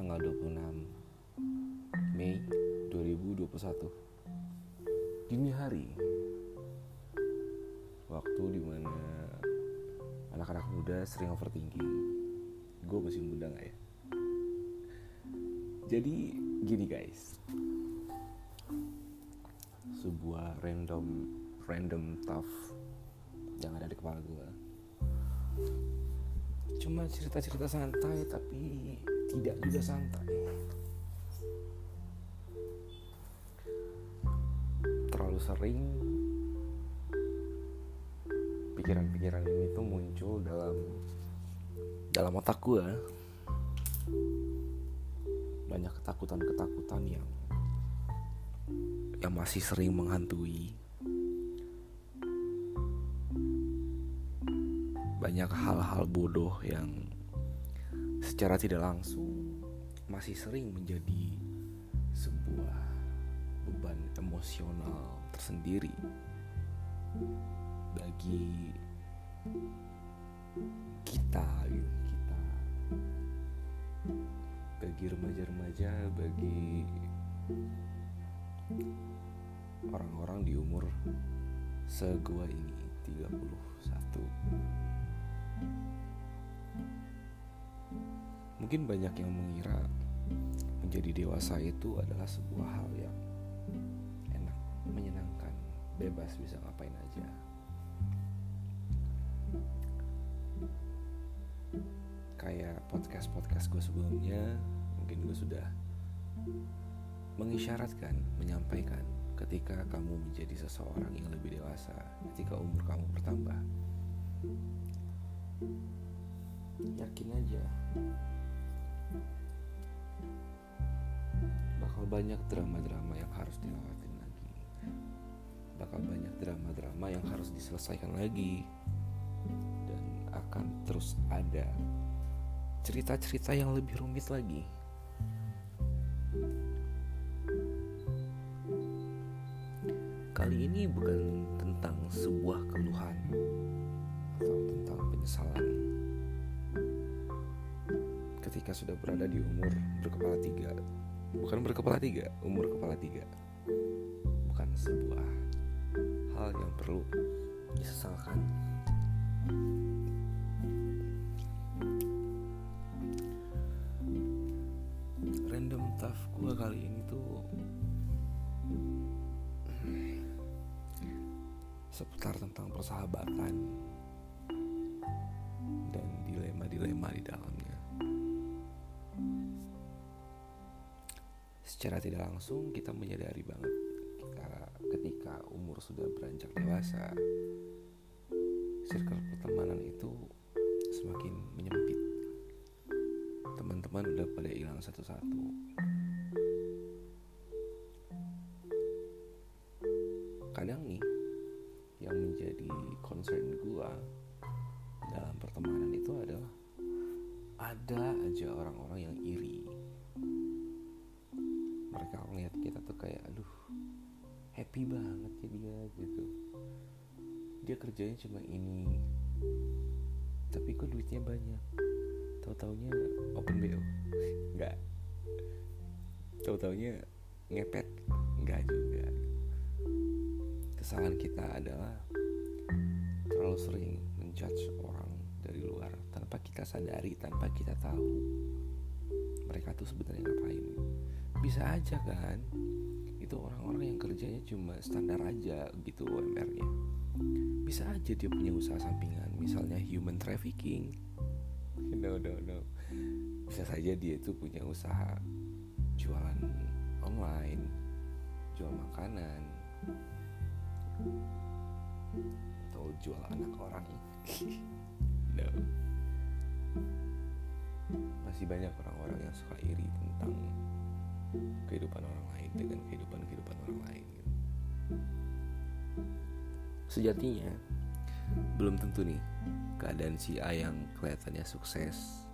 tanggal 26 Mei 2021 Dini hari. Waktu di mana anak-anak muda sering overthinking. Gue masih muda gak ya? Jadi gini guys. Sebuah random random tough yang ada di kepala gue cuma cerita-cerita santai tapi tidak juga santai. Terlalu sering pikiran-pikiran ini tuh muncul dalam dalam otak gue banyak ketakutan-ketakutan yang yang masih sering menghantui. Banyak hal-hal bodoh yang secara tidak langsung masih sering menjadi sebuah beban emosional tersendiri bagi kita kita. Bagi remaja-remaja bagi orang-orang di umur segua ini 31 Mungkin banyak yang mengira menjadi dewasa itu adalah sebuah hal yang enak, menyenangkan, bebas bisa ngapain aja. Kayak podcast-podcast gue sebelumnya, mungkin gue sudah mengisyaratkan, menyampaikan ketika kamu menjadi seseorang yang lebih dewasa, ketika umur kamu bertambah. Yakin aja bakal banyak drama-drama yang harus dilewatin lagi. Bakal banyak drama-drama yang harus diselesaikan lagi. Dan akan terus ada cerita-cerita yang lebih rumit lagi. Kali ini bukan tentang sebuah keluhan atau tentang penyesalan ketika sudah berada di umur berkepala tiga. Bukan berkepala tiga umur kepala tiga. Bukan sebuah hal yang perlu disesalkan. Random tough gue kali ini tuh seputar tentang persahabatan dan dilema-dilema di dalamnya. Secara tidak langsung kita menyadari banget kita ketika umur sudah beranjak dewasa, circle pertemanan itu semakin menyempit. Teman-teman udah pada hilang satu-satu. Kadang nih yang menjadi concern gua dalam pertemanan itu adalah ada aja orang-orang yang iri mereka ngeliat kita tuh kayak aduh happy banget ya dia gitu. Dia kerjanya cuma ini tapi kok duitnya banyak? Tahu taunya open bo nggak. Tahu taunya ngepet? Nggak juga. Kesalahan kita adalah terlalu sering menjudge orang dari luar tanpa kita sadari, tanpa kita tahu mereka tuh sebenarnya ngapain. Bisa aja kan, itu orang-orang yang kerjanya cuma standar aja gitu UMR-nya. Bisa aja dia punya usaha sampingan, misalnya human trafficking. No, no, no. Bisa saja dia itu punya usaha jualan online, jual makanan, atau jual anak orang no masih banyak orang-orang yang suka kehidupan orang lain dengan kehidupan kehidupan orang lain gitu. sejatinya belum tentu nih keadaan si A yang kelihatannya sukses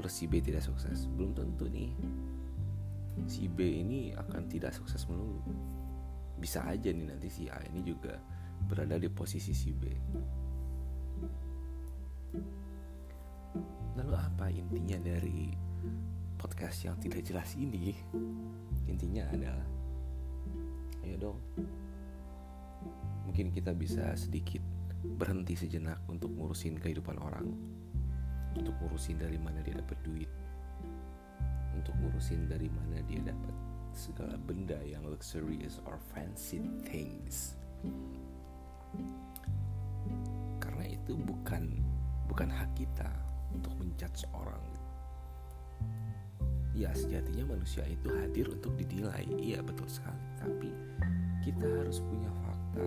terus si B tidak sukses belum tentu nih si B ini akan tidak sukses melulu bisa aja nih nanti si A ini juga berada di posisi si B. Lalu apa intinya dari podcast yang tidak jelas ini intinya adalah ayo dong. Mungkin kita bisa sedikit berhenti sejenak untuk ngurusin kehidupan orang. Untuk ngurusin dari mana dia dapat duit. Untuk ngurusin dari mana dia dapat segala benda yang luxurious or fancy things. Karena itu bukan bukan hak kita untuk menjudge orang ya sejatinya manusia itu hadir untuk dinilai. Iya betul sekali. Tapi kita harus punya fakta.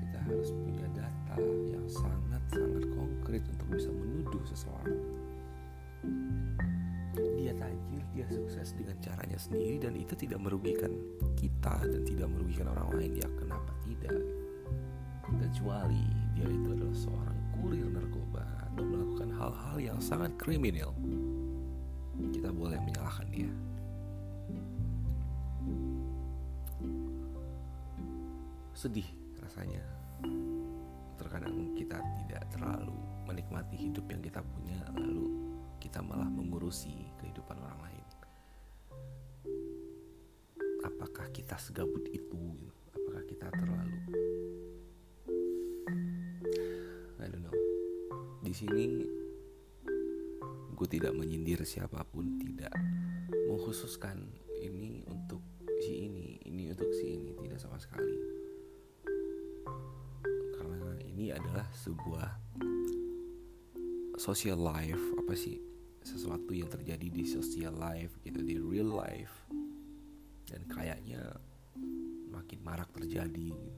Kita harus punya data yang sangat-sangat konkret untuk bisa menuduh seseorang. Dia tajir dia sukses dengan caranya sendiri dan itu tidak merugikan kita dan tidak merugikan orang lain. Ya kenapa tidak? Kecuali dia itu adalah seorang kurir narkoba atau melakukan hal-hal yang sangat kriminal Sedih rasanya. Terkadang kita tidak terlalu menikmati hidup yang kita punya, lalu kita malah mengurusi kehidupan orang lain. Apakah kita segabut itu? Apakah kita terlalu? I don't know. Di sini gue tidak menyindir siapa pun tidak mengkhususkan ini untuk si ini ini untuk si ini tidak sama sekali adalah sebuah social life apa sih? Sesuatu yang terjadi di social life gitu di real life. Dan kayaknya makin marak terjadi gitu.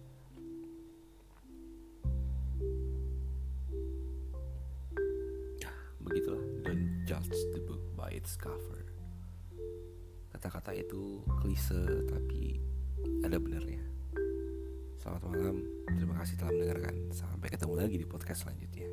begitulah. Don't judge the book by its cover. Kata-kata itu klise tapi ada benarnya selamat malam. Terima kasih telah mendengarkan. Sampai ketemu lagi di podcast selanjutnya